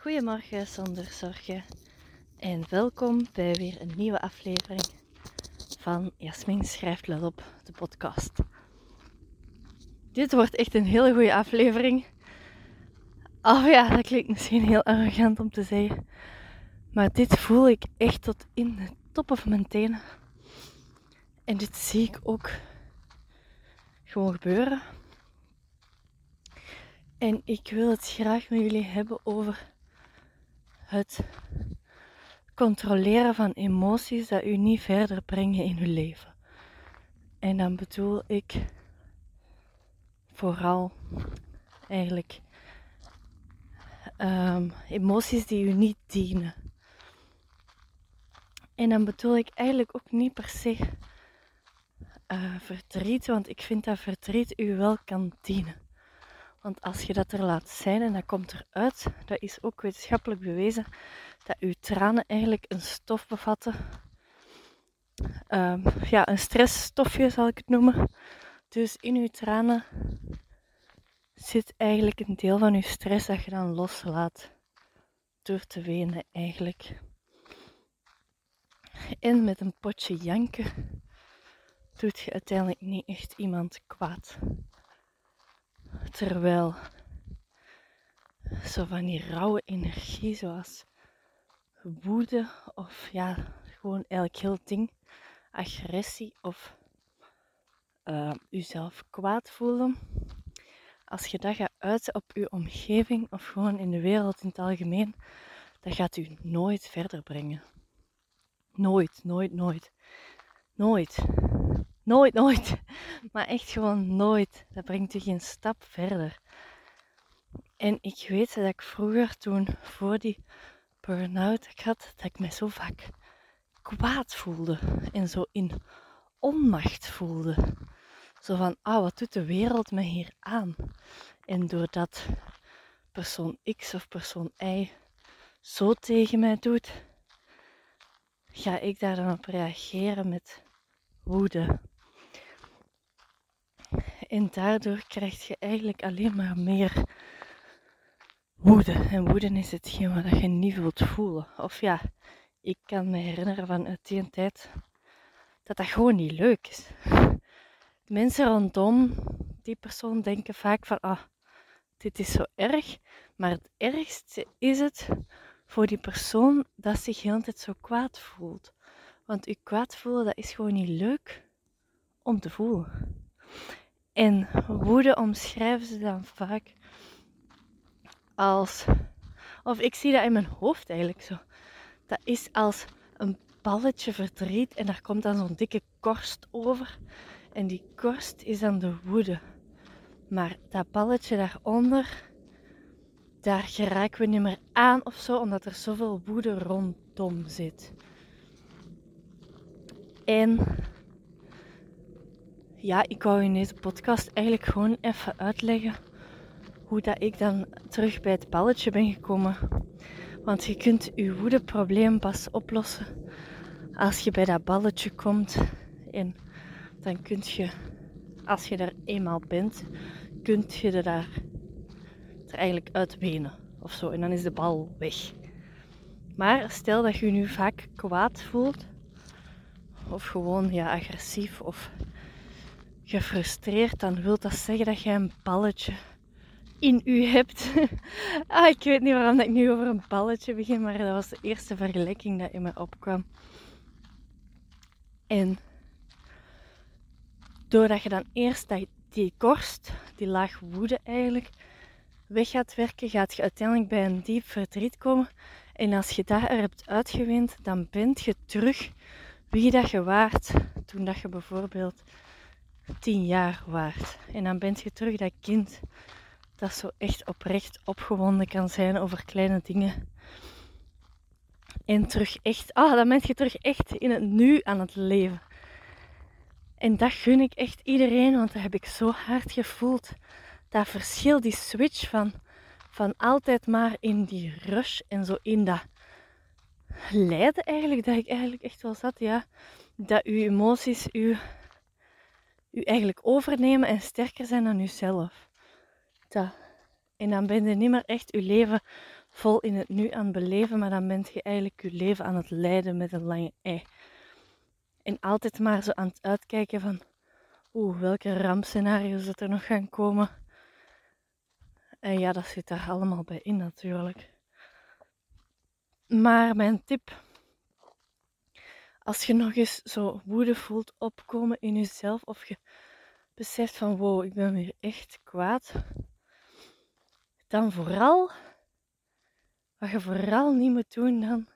Goedemorgen zonder zorgen en welkom bij weer een nieuwe aflevering van Jasmin schrijft let op, de podcast. Dit wordt echt een hele goede aflevering. Oh ja, dat klinkt misschien heel arrogant om te zeggen, maar dit voel ik echt tot in de toppen van mijn tenen. En dit zie ik ook gewoon gebeuren. En ik wil het graag met jullie hebben over het controleren van emoties dat u niet verder brengen in uw leven. En dan bedoel ik vooral eigenlijk um, emoties die u niet dienen. En dan bedoel ik eigenlijk ook niet per se uh, verdriet, want ik vind dat verdriet u wel kan dienen. Want als je dat er laat zijn en dat komt eruit, dat is ook wetenschappelijk bewezen, dat uw tranen eigenlijk een stof bevatten. Um, ja, een stressstofje zal ik het noemen. Dus in uw tranen zit eigenlijk een deel van uw stress dat je dan loslaat door te wenen eigenlijk. En met een potje janken doet je uiteindelijk niet echt iemand kwaad. Terwijl zo van die rauwe energie, zoals woede of ja, gewoon eigenlijk heel ding, agressie of jezelf kwaad voelen. Als je dat gaat uiten op je omgeving of gewoon in de wereld in het algemeen, dat gaat u nooit verder brengen. Nooit, nooit, nooit. Nooit. Nooit, nooit. Maar echt gewoon nooit. Dat brengt u geen stap verder. En ik weet dat ik vroeger toen voor die burn-out ik had, dat ik me zo vaak kwaad voelde. En zo in onmacht voelde. Zo van, ah, wat doet de wereld me hier aan? En doordat persoon X of persoon Y zo tegen mij doet, ga ik daar dan op reageren met woede, en daardoor krijg je eigenlijk alleen maar meer woede. En woede is hetgeen wat je niet wilt voelen. Of ja, ik kan me herinneren van uit die tijd dat dat gewoon niet leuk is. Mensen rondom die persoon denken vaak van, ah, dit is zo erg. Maar het ergste is het voor die persoon dat zich heel tijd zo kwaad voelt. Want je kwaad voelen, dat is gewoon niet leuk om te voelen. En woede omschrijven ze dan vaak als, of ik zie dat in mijn hoofd eigenlijk zo. Dat is als een balletje verdriet en daar komt dan zo'n dikke korst over. En die korst is dan de woede. Maar dat balletje daaronder, daar geraken we niet meer aan of zo, omdat er zoveel woede rondom zit. En ja, ik wou in deze podcast eigenlijk gewoon even uitleggen hoe dat ik dan terug bij het balletje ben gekomen. Want je kunt je woedeprobleem pas oplossen als je bij dat balletje komt. En dan kun je, als je er eenmaal bent, kun je er daar er eigenlijk uit wenen of zo. En dan is de bal weg. Maar stel dat je je nu vaak kwaad voelt, of gewoon ja, agressief of gefrustreerd, dan wil dat zeggen dat jij een balletje in u hebt. ah, ik weet niet waarom ik nu over een balletje begin, maar dat was de eerste vergelijking dat in me opkwam. En doordat je dan eerst die korst, die laag woede eigenlijk, weg gaat werken, gaat je uiteindelijk bij een diep verdriet komen. En als je daar hebt uitgewend, dan bent je terug wie dat je waart toen dat je bijvoorbeeld tien jaar waard. En dan bent je terug dat kind dat zo echt oprecht opgewonden kan zijn over kleine dingen. En terug echt, ah, dan bent je terug echt in het nu aan het leven. En dat gun ik echt iedereen, want dat heb ik zo hard gevoeld. Dat verschil, die switch van, van altijd maar in die rush en zo in dat lijden eigenlijk, dat ik eigenlijk echt wel zat, ja. Dat uw emoties, uw u eigenlijk overnemen en sterker zijn dan uzelf. Dat. En dan ben je niet meer echt uw leven vol in het nu aan het beleven, maar dan bent je eigenlijk je leven aan het leiden met een lange ei. En altijd maar zo aan het uitkijken van, oeh, welke rampscenario's dat er nog gaan komen. En ja, dat zit daar allemaal bij in natuurlijk. Maar mijn tip, als je nog eens zo woede voelt opkomen in jezelf, of je beseft van wow, ik ben weer echt kwaad, dan vooral, wat je vooral niet moet doen dan,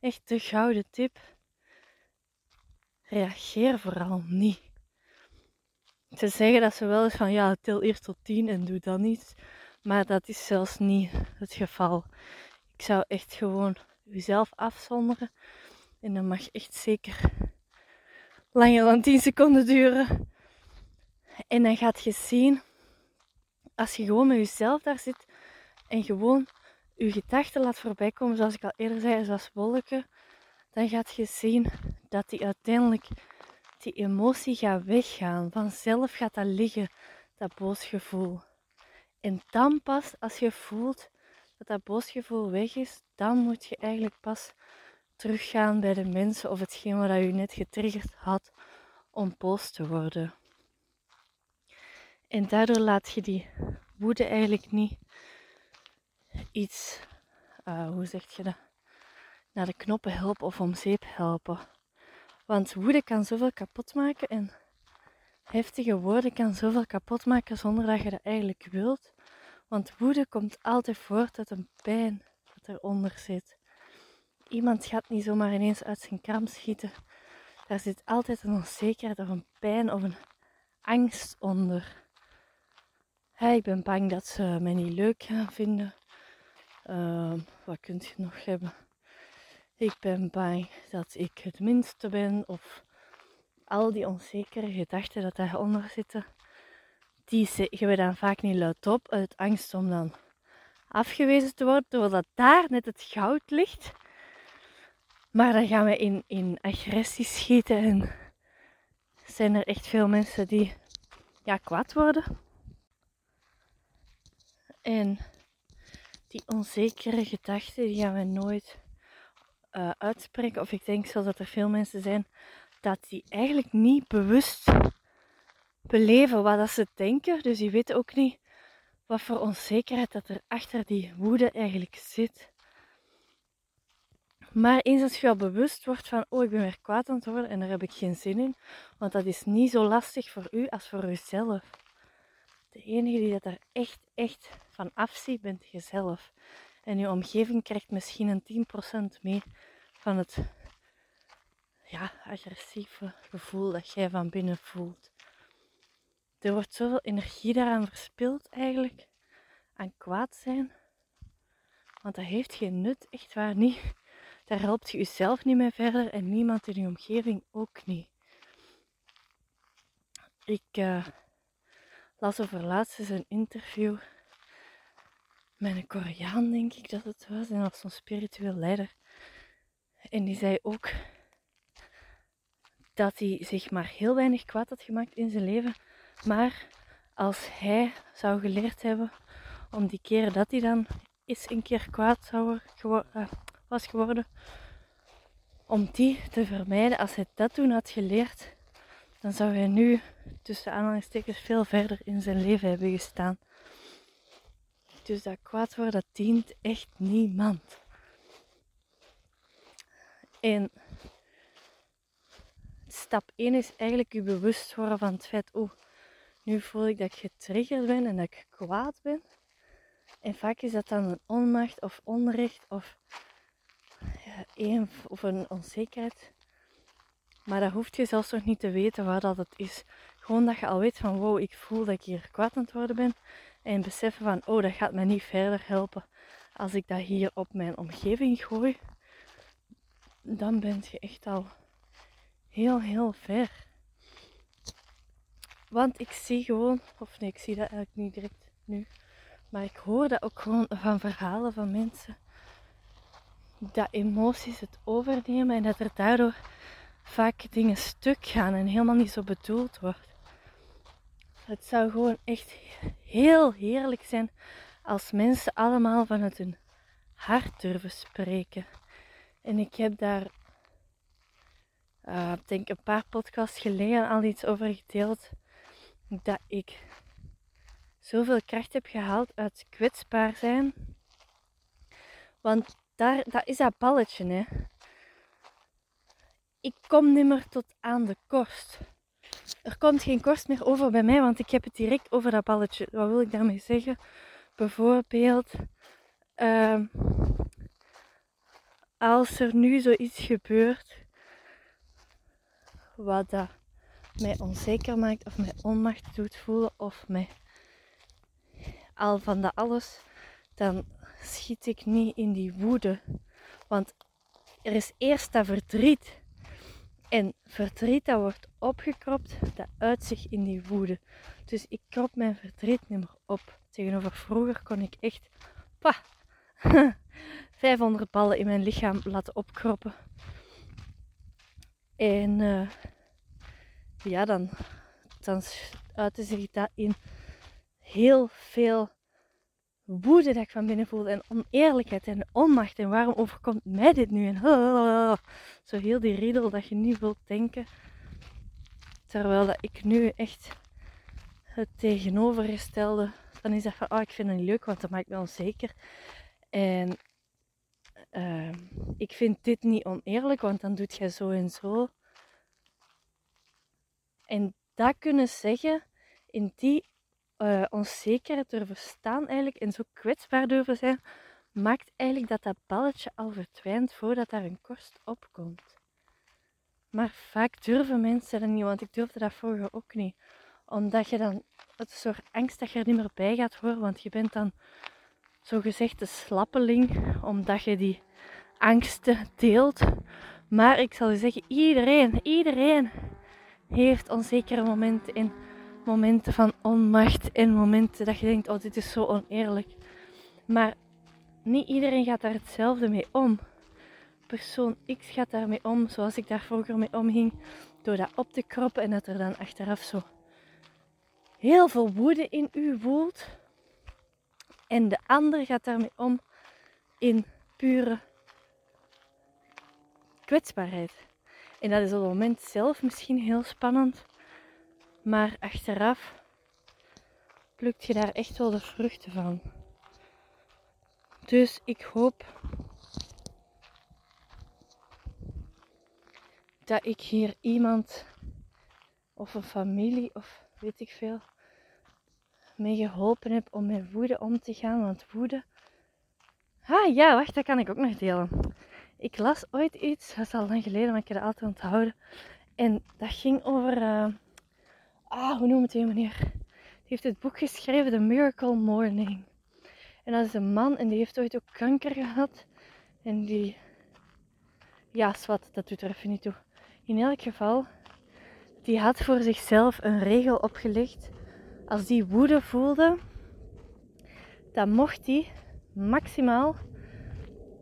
echt de gouden tip, reageer vooral niet. Ze zeggen dat ze wel eens van ja, tel eerst tot tien en doe dan niet. Maar dat is zelfs niet het geval. Ik zou echt gewoon jezelf afzonderen. En dat mag echt zeker langer dan 10 seconden duren. En dan gaat je zien, als je gewoon met jezelf daar zit en gewoon je gedachten laat voorbij komen, zoals ik al eerder zei, zoals wolken, dan gaat je zien dat die uiteindelijk, die emotie gaat weggaan. Vanzelf gaat dat liggen, dat boos gevoel. En dan pas, als je voelt dat dat boosgevoel weg is, dan moet je eigenlijk pas teruggaan bij de mensen of hetgeen wat je net getriggerd had om boos te worden. En daardoor laat je die woede eigenlijk niet iets, uh, hoe zeg je dat, naar de knoppen helpen of om zeep helpen. Want woede kan zoveel kapot maken en heftige woorden kan zoveel kapot maken zonder dat je dat eigenlijk wilt. Want woede komt altijd voort uit een pijn dat eronder zit. Iemand gaat niet zomaar ineens uit zijn kram schieten. Daar zit altijd een onzekerheid of een pijn of een angst onder. Hey, ik ben bang dat ze mij niet leuk gaan vinden. Uh, wat kun je nog hebben? Ik ben bang dat ik het minste ben. Of al die onzekere gedachten dat daaronder zitten die zeggen we dan vaak niet luid op uit angst om dan afgewezen te worden, doordat daar net het goud ligt. Maar dan gaan we in, in agressie schieten en zijn er echt veel mensen die ja, kwaad worden. En die onzekere gedachten die gaan we nooit uh, uitspreken. Of ik denk zelfs dat er veel mensen zijn dat die eigenlijk niet bewust beleven wat dat ze denken. Dus die weten ook niet wat voor onzekerheid dat er achter die woede eigenlijk zit. Maar eens als je al bewust wordt van, oh ik ben weer kwaad aan het worden en daar heb ik geen zin in, want dat is niet zo lastig voor u als voor uzelf. De enige die dat er echt, echt van afziet, bent jezelf. En je omgeving krijgt misschien een 10% mee van het ja, agressieve gevoel dat jij van binnen voelt. Er wordt zoveel energie daaraan verspild eigenlijk. Aan kwaad zijn. Want dat heeft geen nut, echt waar niet. Daar helpt je jezelf niet mee verder en niemand in je omgeving ook niet. Ik uh, las over laatst eens een interview met een Koreaan, denk ik dat het was. En was zo'n spiritueel leider. En die zei ook dat hij zich maar heel weinig kwaad had gemaakt in zijn leven maar als hij zou geleerd hebben om die keren dat hij dan eens een keer kwaad zou uh, was geworden, om die te vermijden, als hij dat toen had geleerd, dan zou hij nu tussen aanhalingstekens veel verder in zijn leven hebben gestaan. Dus dat kwaad worden, dat dient echt niemand. En stap 1 is eigenlijk je bewust worden van het feit, oh, nu voel ik dat ik getriggerd ben en dat ik kwaad ben. En vaak is dat dan een onmacht of onrecht of, een, of een onzekerheid. Maar dat hoeft je zelfs nog niet te weten wat dat het is. Gewoon dat je al weet van wow, ik voel dat ik hier kwaad aan het worden ben. En beseffen van oh, dat gaat mij niet verder helpen als ik dat hier op mijn omgeving gooi. Dan ben je echt al heel, heel ver. Want ik zie gewoon, of nee, ik zie dat eigenlijk niet direct nu. Maar ik hoor dat ook gewoon van verhalen van mensen. Dat emoties het overnemen en dat er daardoor vaak dingen stuk gaan en helemaal niet zo bedoeld wordt. Het zou gewoon echt heel heerlijk zijn als mensen allemaal vanuit hun hard durven spreken. En ik heb daar, uh, denk een paar podcasts geleden al iets over gedeeld. Dat ik zoveel kracht heb gehaald uit kwetsbaar zijn. Want daar, dat is dat balletje, hè. Ik kom niet meer tot aan de korst. Er komt geen korst meer over bij mij, want ik heb het direct over dat balletje. Wat wil ik daarmee zeggen? Bijvoorbeeld, uh, als er nu zoiets gebeurt wat dat mij onzeker maakt of mij onmacht doet voelen of mij al van dat alles, dan schiet ik niet in die woede. Want er is eerst dat verdriet. En verdriet dat wordt opgekropt, dat uit zich in die woede. Dus ik krop mijn verdriet niet meer op. Tegenover vroeger kon ik echt pa, 500 ballen in mijn lichaam laten opkroppen. En uh, ja, dan, dan uitte zich dat in heel veel woede dat ik van binnen voelde en oneerlijkheid en onmacht. En waarom overkomt mij dit nu? En zo heel die riedel dat je niet wilt denken. Terwijl dat ik nu echt het tegenovergestelde dan is dat van oh ik vind het leuk want dat maakt me onzeker. En uh, ik vind dit niet oneerlijk want dan doet je zo en zo. En dat kunnen zeggen in die uh, onzekerheid durven staan eigenlijk en zo kwetsbaar durven zijn, maakt eigenlijk dat dat balletje al verdwijnt voordat daar een korst opkomt. Maar vaak durven mensen dat niet, want ik durfde dat vroeger ook niet. Omdat je dan het soort angst dat je er niet meer bij gaat horen, want je bent dan zogezegd de slappeling, omdat je die angsten deelt. Maar ik zal je zeggen, iedereen, iedereen heeft onzekere momenten in momenten van onmacht en momenten dat je denkt, oh dit is zo oneerlijk. Maar niet iedereen gaat daar hetzelfde mee om. Persoon X gaat daarmee om zoals ik daar vroeger mee omging, door dat op te kroppen en dat er dan achteraf zo heel veel woede in u woelt. En de ander gaat daarmee om in pure kwetsbaarheid. En dat is op het moment zelf misschien heel spannend. Maar achteraf plukt je daar echt wel de vruchten van. Dus ik hoop dat ik hier iemand of een familie of weet ik veel mee geholpen heb om met woede om te gaan. Want woede. Ah ja, wacht, dat kan ik ook nog delen. Ik las ooit iets, dat is al lang geleden, maar ik heb het altijd onthouden. En dat ging over. Uh, ah, hoe noemt die meneer? Die heeft het boek geschreven, The Miracle Morning. En dat is een man en die heeft ooit ook kanker gehad. En die, ja, zwart, dat doet er even niet toe. In elk geval, die had voor zichzelf een regel opgelegd. Als die woede voelde, dan mocht hij maximaal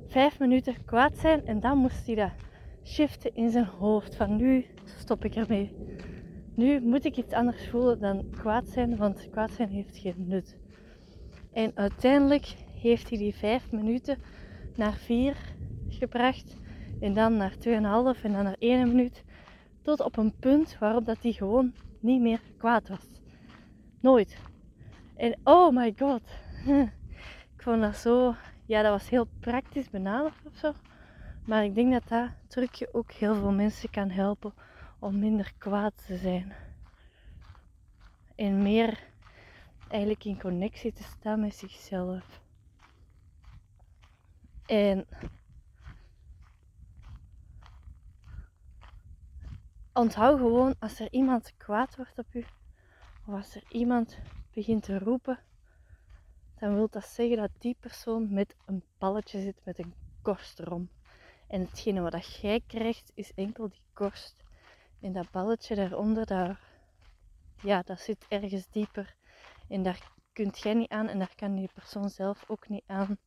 vijf minuten kwaad zijn en dan moest hij dat shiften in zijn hoofd. Van nu stop ik ermee nu moet ik iets anders voelen dan kwaad zijn, want kwaad zijn heeft geen nut. En uiteindelijk heeft hij die vijf minuten naar vier gebracht. En dan naar 2,5 en dan naar 1 minuut. Tot op een punt waarop dat hij gewoon niet meer kwaad was. Nooit. En oh my god. Ik vond dat zo... Ja, dat was heel praktisch benaderd of zo. Maar ik denk dat dat trucje ook heel veel mensen kan helpen om minder kwaad te zijn. En meer eigenlijk in connectie te staan met zichzelf. En onthoud gewoon als er iemand kwaad wordt op u, of als er iemand begint te roepen, dan wil dat zeggen dat die persoon met een balletje zit met een korst erom. En hetgene wat jij krijgt is enkel die korst. En dat balletje daaronder, daar, ja, dat zit ergens dieper. En daar kunt jij niet aan en daar kan die persoon zelf ook niet aan.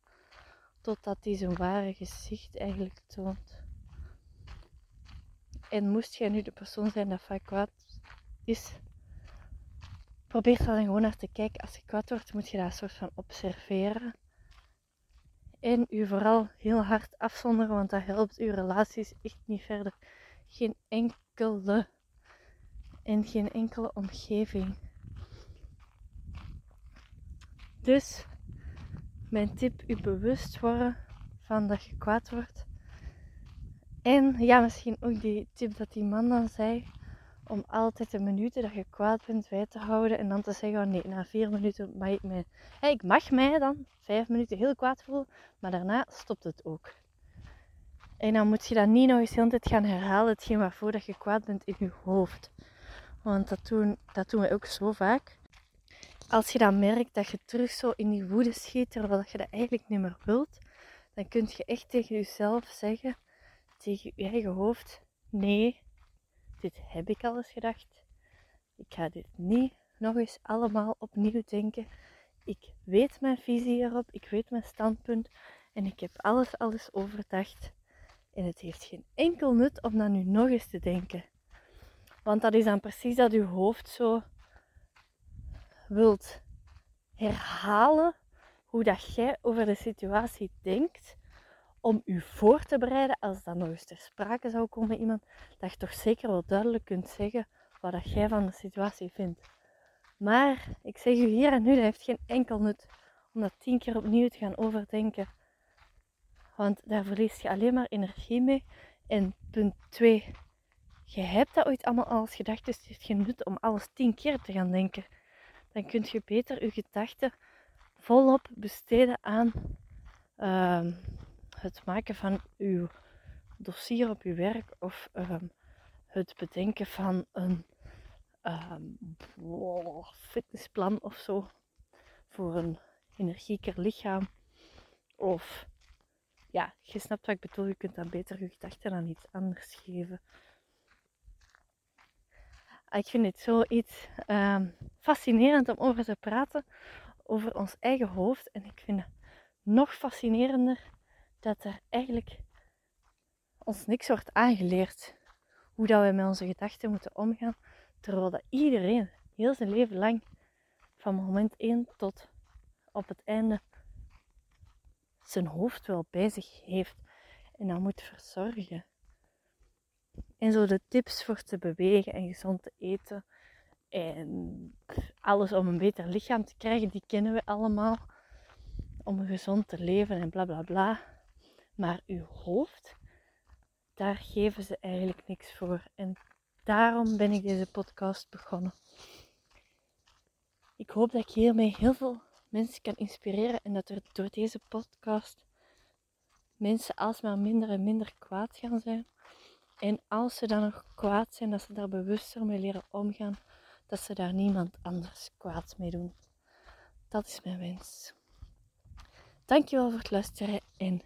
Totdat hij zijn ware gezicht eigenlijk toont. En moest jij nu de persoon zijn dat vaak kwaad is, probeer er dan gewoon naar te kijken. Als je kwaad wordt, moet je dat soort van observeren. En u vooral heel hard afzonderen, want dat helpt uw relaties echt niet verder. Geen en geen enkele omgeving. Dus mijn tip, u bewust worden van dat je kwaad wordt. En ja, misschien ook die tip dat die man dan zei, om altijd de minuten dat je kwaad bent bij te houden en dan te zeggen, oh nee, na vier minuten mag ik mij, ik mag mij dan vijf minuten heel kwaad voelen, maar daarna stopt het ook. En dan moet je dat niet nog eens de hele tijd gaan herhalen, hetgeen waarvoor dat je kwaad bent in je hoofd. Want dat doen, dat doen we ook zo vaak. Als je dan merkt dat je terug zo in die woede schiet, terwijl je dat eigenlijk niet meer wilt, dan kun je echt tegen jezelf zeggen, tegen je eigen hoofd, nee, dit heb ik al eens gedacht. Ik ga dit niet nog eens allemaal opnieuw denken. Ik weet mijn visie erop, ik weet mijn standpunt en ik heb alles alles overdacht. En het heeft geen enkel nut om dat nu nog eens te denken. Want dat is dan precies dat je hoofd zo wilt herhalen hoe dat jij over de situatie denkt om u voor te bereiden als dat nog eens ter sprake zou komen iemand, dat je toch zeker wel duidelijk kunt zeggen wat dat jij van de situatie vindt. Maar ik zeg u hier en nu, dat heeft geen enkel nut om dat tien keer opnieuw te gaan overdenken. Want daar verlies je alleen maar energie mee. En punt 2, je hebt dat ooit allemaal al gedacht, dus het heeft geen om alles tien keer te gaan denken. Dan kun je beter je gedachten volop besteden aan uh, het maken van uw dossier op uw werk of um, het bedenken van een um, fitnessplan of zo voor een energieker lichaam. Of ja, je snapt wat ik bedoel, je kunt dan beter je gedachten aan iets anders geven. Ik vind het zoiets um, fascinerend om over te praten, over ons eigen hoofd. En ik vind het nog fascinerender dat er eigenlijk ons niks wordt aangeleerd hoe dat we met onze gedachten moeten omgaan, terwijl dat iedereen heel zijn leven lang van moment 1 tot op het einde zijn hoofd wel bij zich heeft en dan moet verzorgen. En zo de tips voor te bewegen en gezond te eten en alles om een beter lichaam te krijgen, die kennen we allemaal. Om gezond te leven en bla bla bla. Maar uw hoofd, daar geven ze eigenlijk niks voor. En daarom ben ik deze podcast begonnen. Ik hoop dat ik hiermee heel veel mensen kan inspireren en dat er door deze podcast mensen alsmaar minder en minder kwaad gaan zijn. En als ze dan nog kwaad zijn, dat ze daar bewuster mee leren omgaan, dat ze daar niemand anders kwaad mee doen. Dat is mijn wens. Dankjewel voor het luisteren en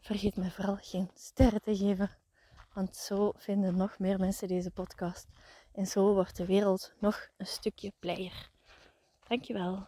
vergeet me vooral geen sterren te geven, want zo vinden nog meer mensen deze podcast en zo wordt de wereld nog een stukje blijer. Dankjewel.